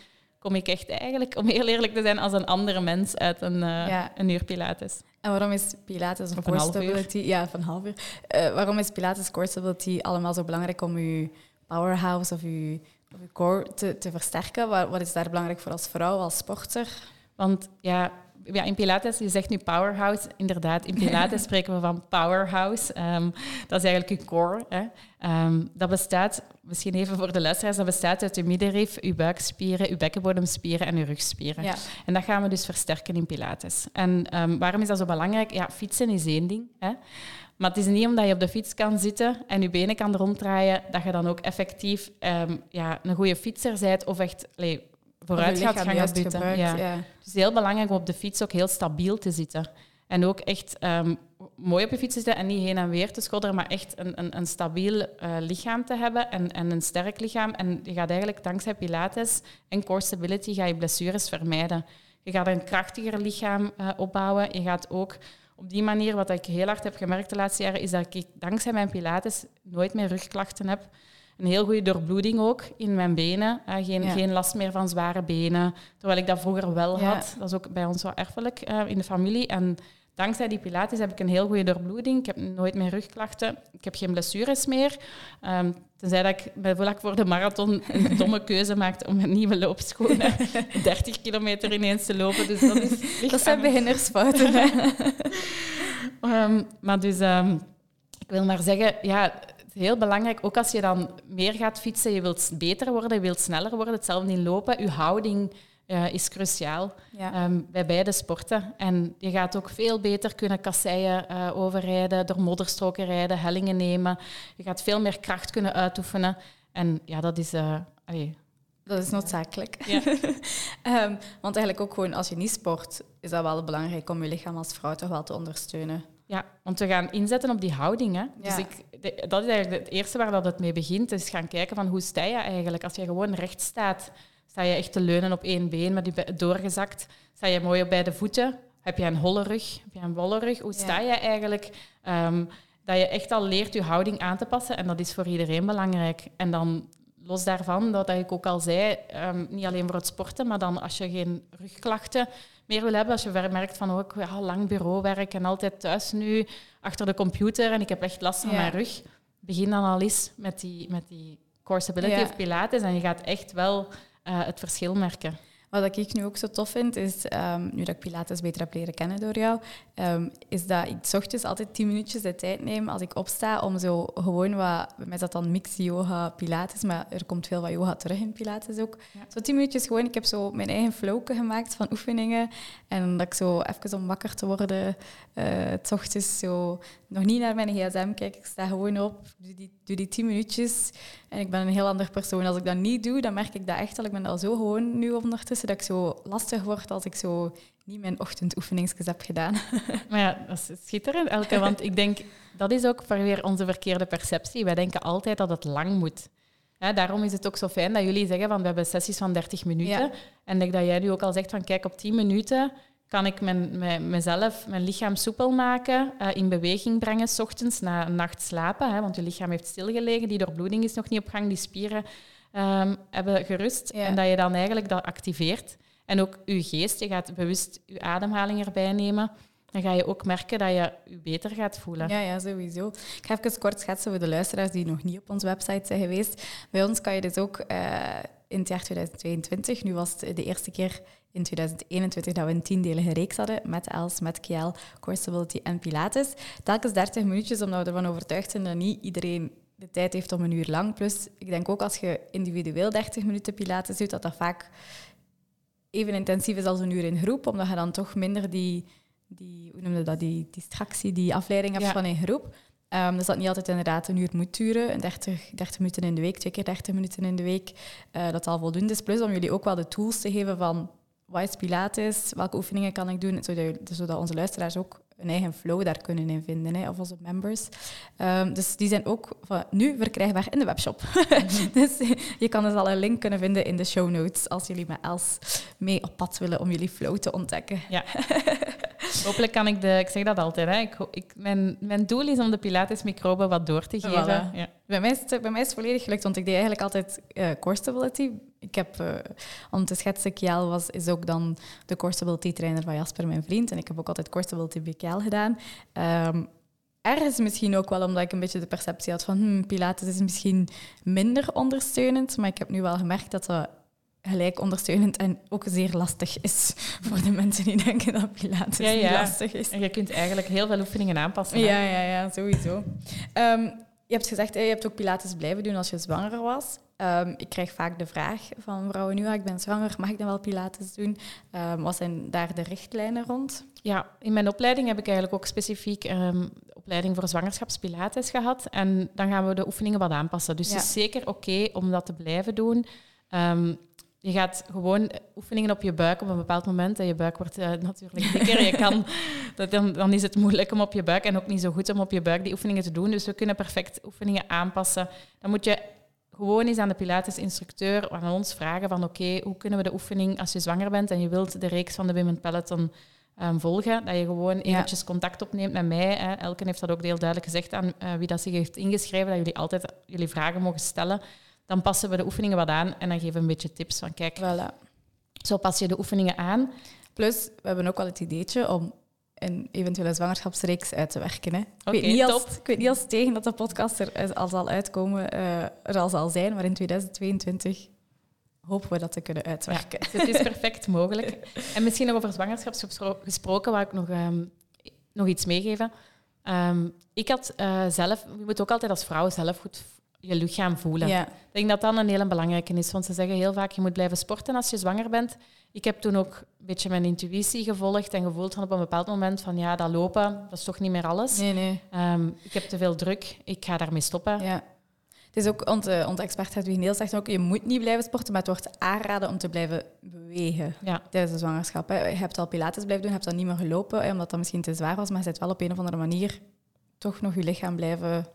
kom ik echt eigenlijk, om heel eerlijk te zijn, als een andere mens uit een, uh, Ja. een uur Pilates. En waarom is Pilates of core stability? Ja, van half uur. Eh, waarom is Pilates core stability allemaal zo belangrijk om je powerhouse of je, of je core te, te versterken? Wat, wat is daar belangrijk voor als vrouw, als sporter? Want ja, ja, in Pilates, je zegt nu powerhouse. Inderdaad, in Pilates spreken we van powerhouse. Ehm, dat is eigenlijk je core. Hè. Ehm, dat bestaat, misschien even voor de luisteraars, dat bestaat uit je middenrif, je buikspieren, je bekkenbodemspieren en je rugspieren. Ja. En dat gaan we dus versterken in Pilates. En ehm, waarom is dat zo belangrijk? Ja, fietsen is één ding. Hè. Maar het is niet omdat je op de fiets kan zitten en je benen kan ronddraaien, dat je dan ook effectief ja, een goede fietser bent of echt allee, vooruit gaat buiten. gebruikt, Ja. ja. Het is heel belangrijk om op de fiets ook heel stabiel te zitten. En ook echt ehm, mooi op je fiets te zitten en niet heen en weer te schodderen, maar echt een, een, een stabiel eh, lichaam te hebben en, en een sterk lichaam. En je gaat eigenlijk dankzij Pilates en core stability ga je blessures vermijden. Je gaat een krachtiger lichaam eh, opbouwen. Je gaat ook op die manier, wat ik heel hard heb gemerkt de laatste jaren, is dat ik dankzij mijn Pilates nooit meer rugklachten heb. Een heel goede doorbloeding ook in mijn benen. Geen, Ja. geen last meer van zware benen. Terwijl ik dat vroeger wel Ja. had. Dat is ook bij ons wel erfelijk eh, in de familie. En dankzij die Pilates heb ik een heel goede doorbloeding. Ik heb nooit meer rugklachten. Ik heb geen blessures meer. Ehm, tenzij dat ik bij vlak voor de marathon een domme keuze maakte om een nieuwe loopschoenen 30 kilometer ineens te lopen. Dus dat is Dat zijn beginnersfouten. Ehm, maar dus, ehm, ik wil maar zeggen, ja, het is heel belangrijk, ook als je dan meer gaat fietsen, je wilt beter worden, je wilt sneller worden, hetzelfde in lopen, je houding eh, is cruciaal Ja. ehm, bij beide sporten. En je gaat ook veel beter kunnen kasseien eh, overrijden, door modderstroken rijden, hellingen nemen. Je gaat veel meer kracht kunnen uitoefenen. En ja, dat is... eh, allee, Dat is noodzakelijk. Ja. Ehm, want eigenlijk ook gewoon als je niet sport, is dat wel belangrijk om je lichaam als vrouw toch wel te ondersteunen. Ja, want we gaan inzetten op die houding. Hè. Dus ik, de- dat is eigenlijk het eerste waar dat het mee begint. Dus gaan kijken van hoe sta je eigenlijk. Als je gewoon recht staat, sta je echt te leunen op één been met je be- doorgezakt. Sta je mooi op beide voeten. Heb je een holle rug? Heb je een bolle rug? Hoe sta je eigenlijk? Ehm, dat je echt al leert je houding aan te passen. En dat is voor iedereen belangrijk. En dan los daarvan, dat ik ook al zei, ehm, niet alleen voor het sporten, maar dan als je geen rugklachten meer wil hebben, als je merkt van oh, ik ja, lang bureauwerk en altijd thuis nu achter de computer en ik heb echt last van Ja. mijn rug, begin dan al eens met die, met die core stability Ja. of pilates en je gaat echt wel eh, het verschil merken. Wat ik nu ook zo tof vind, is, ehm, nu dat ik Pilates beter heb leren kennen door jou, ehm, is dat ik 's ochtends altijd tien minuutjes de tijd neem als ik opsta om zo gewoon wat, bij mij is dat dan mix yoga, Pilates, maar er komt veel wat yoga terug in Pilates ook. Ja. Zo tien minuutjes gewoon, ik heb zo mijn eigen flowke gemaakt van oefeningen en dat ik zo even om wakker te worden, het 's ochtends zo nog niet naar mijn gsm kijk, ik sta gewoon op, doe die, doe die tien minuutjes en ik ben een heel ander persoon. Als ik dat niet doe, dan merk ik dat echt al. Ik ben al zo gewoon nu ondertussen dat ik zo lastig word als ik zo niet mijn ochtendoefeningsjes heb gedaan. Maar ja, dat is schitterend, Elke, want ik denk, dat is ook weer onze verkeerde perceptie. Wij denken altijd dat het lang moet. Daarom is het ook zo fijn dat jullie zeggen van we hebben sessies van 30 minuten. Ja. En denk dat jij nu ook al zegt van kijk, op 10 minuten kan ik mijn, mijn, mezelf, mijn lichaam soepel maken, eh, in beweging brengen, s ochtends na een nacht slapen. Hè, want je lichaam heeft stilgelegen, die doorbloeding is nog niet op gang, die spieren ehm, hebben gerust. Ja. En dat je dan eigenlijk dat activeert. En ook je geest, je gaat bewust je ademhaling erbij nemen. Dan ga je ook merken dat je je beter gaat voelen. Ja, ja, sowieso. Ik ga even kort schetsen voor de luisteraars die nog niet op onze website zijn geweest. Bij ons kan je dus ook eh, in het jaar 2022, nu was het de eerste keer in 2021 dat we een tiendelige reeks hadden met Els, met Kiel, Core Stability en Pilates. Telkens 30 minuutjes, omdat we ervan overtuigd zijn dat niet iedereen de tijd heeft om een uur lang. Plus, ik denk ook als je individueel 30 minuten Pilates doet, dat dat vaak even intensief is als een uur in groep, omdat je dan toch minder die, die hoe noemde dat, die distractie, die afleiding hebt Ja. van een groep. Ehm, dus dat niet altijd inderdaad een uur moet duren. Een 30, 30 minuten in de week, twee keer 30 minuten in de week, eh, dat al voldoende is. Plus om jullie ook wel de tools te geven van wat is Pilates, welke oefeningen kan ik doen, zodat, zodat onze luisteraars ook een eigen flow daar kunnen in vinden, hè, of onze members. Ehm, dus die zijn ook van, nu verkrijgbaar in de webshop. dus je kan dus al een link kunnen vinden in de show notes als jullie met Els mee op pad willen om jullie flow te ontdekken. Ja. Hopelijk kan ik de... Ik zeg dat altijd, hè. Ik, ik, mijn, mijn doel is om de Pilates-microben wat door te geven. Voilà. Ja. Bij mij, is het, bij mij is het volledig gelukt, want ik deed eigenlijk altijd eh core stability. Ik heb, uh, om te schetsen, Kiel was, is ook dan de core stability trainer van Jasper, mijn vriend. En ik heb ook altijd core stability bij Kiel gedaan. Um, ergens misschien ook wel omdat ik een beetje de perceptie had van hmm, Pilates is misschien minder ondersteunend. Maar ik heb nu wel gemerkt dat dat gelijk ondersteunend en ook zeer lastig is voor de mensen die denken dat Pilates ja, ja. lastig is. En je kunt eigenlijk heel veel oefeningen aanpassen. Ja, ja, ja, sowieso. Um, je hebt gezegd, je hebt ook Pilates blijven doen als je zwanger was. Um, ik krijg vaak de vraag van vrouwen nu, ik ben zwanger, mag ik dan wel Pilates doen? Um, wat zijn daar de richtlijnen rond? Ja, in mijn opleiding heb ik eigenlijk ook specifiek um, opleiding voor zwangerschapspilates gehad. En dan gaan we de oefeningen wat aanpassen. Dus het is zeker oké om dat te blijven doen. Je gaat gewoon oefeningen op je buik op een bepaald moment. En je buik wordt uh, natuurlijk dikker. Je kan, dan, dan is het moeilijk om op je buik en ook niet zo goed om op je buik die oefeningen te doen. Dus we kunnen perfect oefeningen aanpassen. Dan moet je gewoon eens aan de Pilates-instructeur, aan ons vragen van oké, hoe kunnen we de oefening als je zwanger bent en je wilt de reeks van de Women Peloton um, volgen, dat je gewoon eventjes contact opneemt met mij. Hè. Elke heeft dat ook heel duidelijk gezegd aan uh, wie dat zich heeft ingeschreven, dat jullie altijd jullie vragen mogen stellen. Dan passen we de oefeningen wat aan en dan geven we een beetje tips van kijk, voilà. zo pas je de oefeningen aan. Plus, we hebben ook wel het ideetje om een eventuele zwangerschapsreeks uit te werken. Hè. ik, weet niet als, ik weet niet als tegen dat de podcast er al zal uitkomen, uh, er al zal zijn, maar in 2022 hopen we dat te kunnen uitwerken. Ja, het is perfect mogelijk. En misschien nog over zwangerschap gesproken, waar ik nog, um, nog iets meegeven. Um, ik had uh, zelf, je moet ook altijd als vrouw zelf goed je lichaam voelen. Ja. Ik denk dat dat een hele belangrijke is, want ze zeggen heel vaak, je moet blijven sporten als je zwanger bent. Ik heb toen ook een beetje mijn intuïtie gevolgd en gevoeld van op een bepaald moment van ja, dat lopen, dat is toch niet meer alles. Nee, nee. Um, ik heb te veel druk, ik ga daarmee stoppen. Ja. Het is ook, onze, onze expert Hedwig Neel zegt ook, je moet niet blijven sporten, maar het wordt aanraden om te blijven bewegen ja. tijdens de zwangerschap. Hè. Je hebt al pilates blijven doen, je hebt dan niet meer gelopen, omdat dat misschien te zwaar was, maar je zit wel op een of andere manier toch nog je lichaam blijven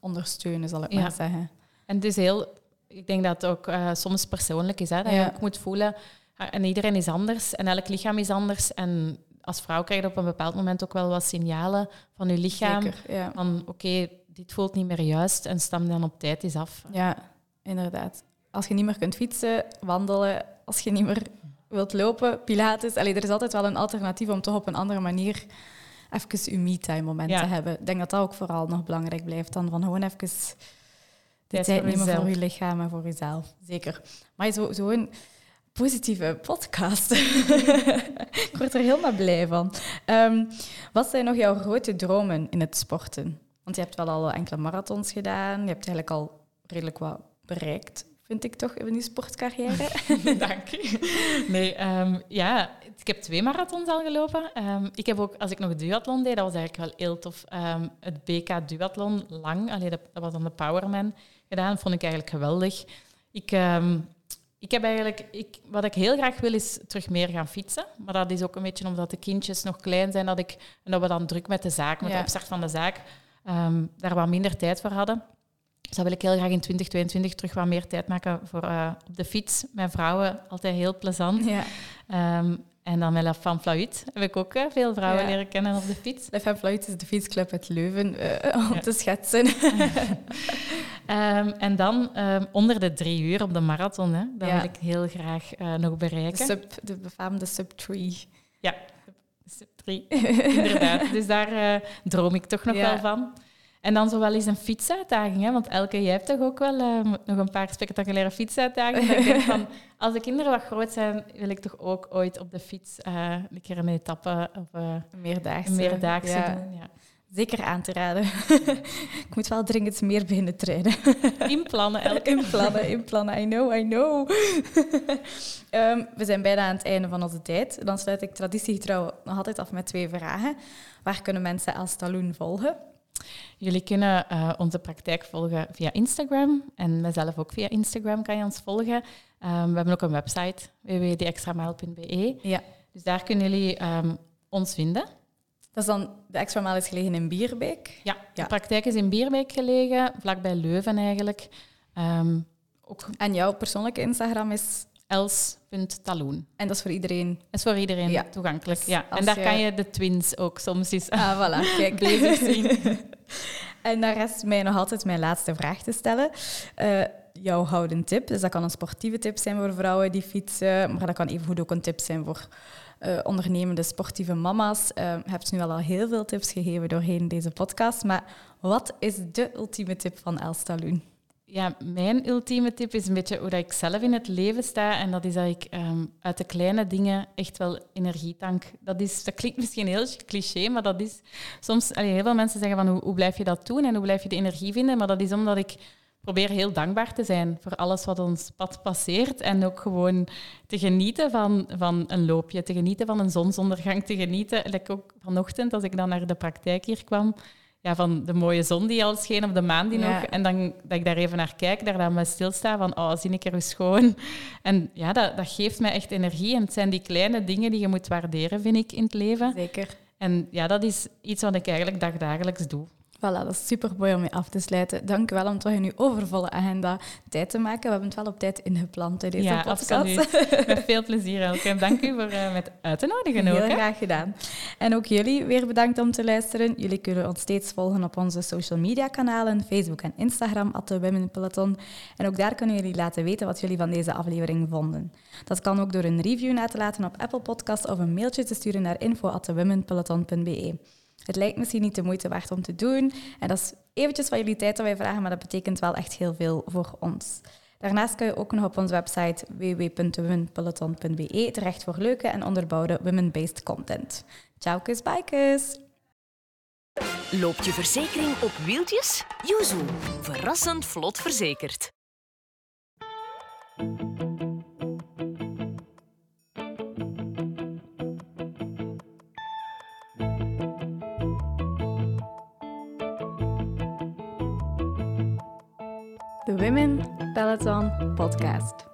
ondersteunen, zal ik maar zeggen. En het is heel, ik denk dat het ook uh, soms persoonlijk is, hè, dat je ook moet voelen, ah, en iedereen is anders en elk lichaam is anders. En als vrouw krijg je op een bepaald moment ook wel wat signalen van je lichaam. Zeker, ja. Van oké, dit voelt niet meer juist en stam dan op tijd eens af. Ja, inderdaad. Als je niet meer kunt fietsen, wandelen, als je niet meer wilt lopen, pilates. Allee, er is altijd wel een alternatief om toch op een andere manier even je me-time moment te hebben. Ik denk dat dat ook vooral nog belangrijk blijft dan van gewoon even de tijd nemen voor je lichaam en voor jezelf. Zeker. Maar zo'n zo een positieve podcast. ik word er helemaal blij van. Ehm, wat zijn nog jouw grote dromen in het sporten? Want je hebt wel al enkele marathons gedaan. Je hebt eigenlijk al redelijk wat bereikt, vind ik toch, in je sportcarrière. Dank je. Nee, ehm, ja, ik heb twee marathons al gelopen. Ehm, ik heb ook, als ik nog duathlon deed, dat was eigenlijk wel heel tof. Um, het BK duathlon lang, allee, dat, was dan de Powerman gedaan. Dat vond ik eigenlijk geweldig. Ik, ik heb eigenlijk, ik, wat ik heel graag wil, is terug meer gaan fietsen. Maar dat is ook een beetje omdat de kindjes nog klein zijn, dat, ik, en dat we dan druk met de zaak, met de opstart van de zaak, daar wat minder tijd voor hadden. Dus dat wil ik heel graag in 2022 terug wat meer tijd maken voor uh, op de fiets. Mijn vrouwen, altijd heel plezant. Ja. Um, en dan met La Femme heb ik ook uh, veel vrouwen leren kennen op de fiets. La Femme is de fietsclub uit Leuven, uh, om ja. te schetsen. um, en dan onder de drie uur op de marathon, hè, dat wil ik heel graag nog bereiken. De, sub, de befaamde sub 3. Ja, sub 3, inderdaad. Dus daar droom ik toch nog wel van. En dan zo wel eens een fietsuitdaging, hè? want Elke, jij hebt toch ook wel uh, nog een paar spectaculaire fietsuitdagingen. ik denk van, als de kinderen wat groot zijn, wil ik toch ook ooit op de fiets uh, een keer een etappe of uh, een meerdaagse, een meerdaagse ja. doen. Ja. Zeker aan te raden. ik moet wel dringend meer beginnen trainen. inplannen, Elke. inplannen, inplannen. I know, I know. um, we zijn bijna aan het einde van onze tijd. Dan sluit ik traditiegetrouw nog altijd af met twee vragen. Waar kunnen mensen als Taloen volgen? Jullie kunnen uh, onze praktijk volgen via Instagram. En mezelf ook via Instagram kan je ons volgen. Um, we hebben ook een website, www.extramile.be. Ja. Dus daar kunnen jullie um, ons vinden. Dat is dan, de extra maal is gelegen in Bierbeek? Ja, de praktijk is in Bierbeek gelegen, vlakbij Leuven eigenlijk. Um, ook... En jouw persoonlijke Instagram is? els.taloen. En dat is voor iedereen? Dat is voor iedereen toegankelijk, ja. En daar kan je de twins ook soms eens ah, voilà. Kijk. bezig zien. en daar rest mij nog altijd mijn laatste vraag te stellen. Uh, jouw houden tip. Dus dat kan een sportieve tip zijn voor vrouwen die fietsen, maar dat kan evengoed ook een tip zijn voor uh, ondernemende sportieve mama's. Uh, je hebt nu wel al heel veel tips gegeven doorheen deze podcast, maar wat is de ultieme tip van Elstaloen? Ja, mijn ultieme tip is een beetje hoe ik zelf in het leven sta. En dat is dat ik um, uit de kleine dingen echt wel energie tank. Dat, is, dat klinkt misschien heel cliché, maar dat is soms... Allee, heel veel mensen zeggen van hoe, hoe blijf je dat doen en hoe blijf je de energie vinden? Maar dat is omdat ik probeer heel dankbaar te zijn voor alles wat ons pad passeert. En ook gewoon te genieten van, van een loopje, te genieten van een zonsondergang, te genieten. Like ook vanochtend, als ik dan naar de praktijk hier kwam, ja, van de mooie zon die al scheen, of de maan die nog. En dan dat ik daar even naar kijk, daar dan bij stilsta van, oh, zie ik er hoe schoon. En ja, dat, dat geeft mij echt energie. En het zijn die kleine dingen die je moet waarderen, vind ik, in het leven. Zeker. En ja, dat is iets wat ik eigenlijk dagdagelijks doe. Voilà, dat is super mooi om je af te sluiten. Dank u wel om toch in uw overvolle agenda tijd te maken. We hebben het wel op tijd ingepland in deze ja, podcast. Absoluut. Met veel plezier, Elke. Dank u voor uh, met uit te nodigen ook. Heel graag gedaan. En ook jullie weer bedankt om te luisteren. Jullie kunnen ons steeds volgen op onze social media kanalen, Facebook en Instagram, at Women Peloton. En ook daar kunnen jullie laten weten wat jullie van deze aflevering vonden. Dat kan ook door een review na te laten op Apple Podcasts of een mailtje te sturen naar info.womenpeloton.be. Het lijkt misschien niet de moeite waard om te doen. En dat is eventjes van jullie tijd dat wij vragen, maar dat betekent wel echt heel veel voor ons. Daarnaast kun je ook nog op onze website www.womenpeloton.be terecht voor leuke en onderbouwde women-based content. Ciao, kus, kus. Loopt je verzekering op wieltjes? Yuzu, verrassend vlot verzekerd. Women Peloton podcast.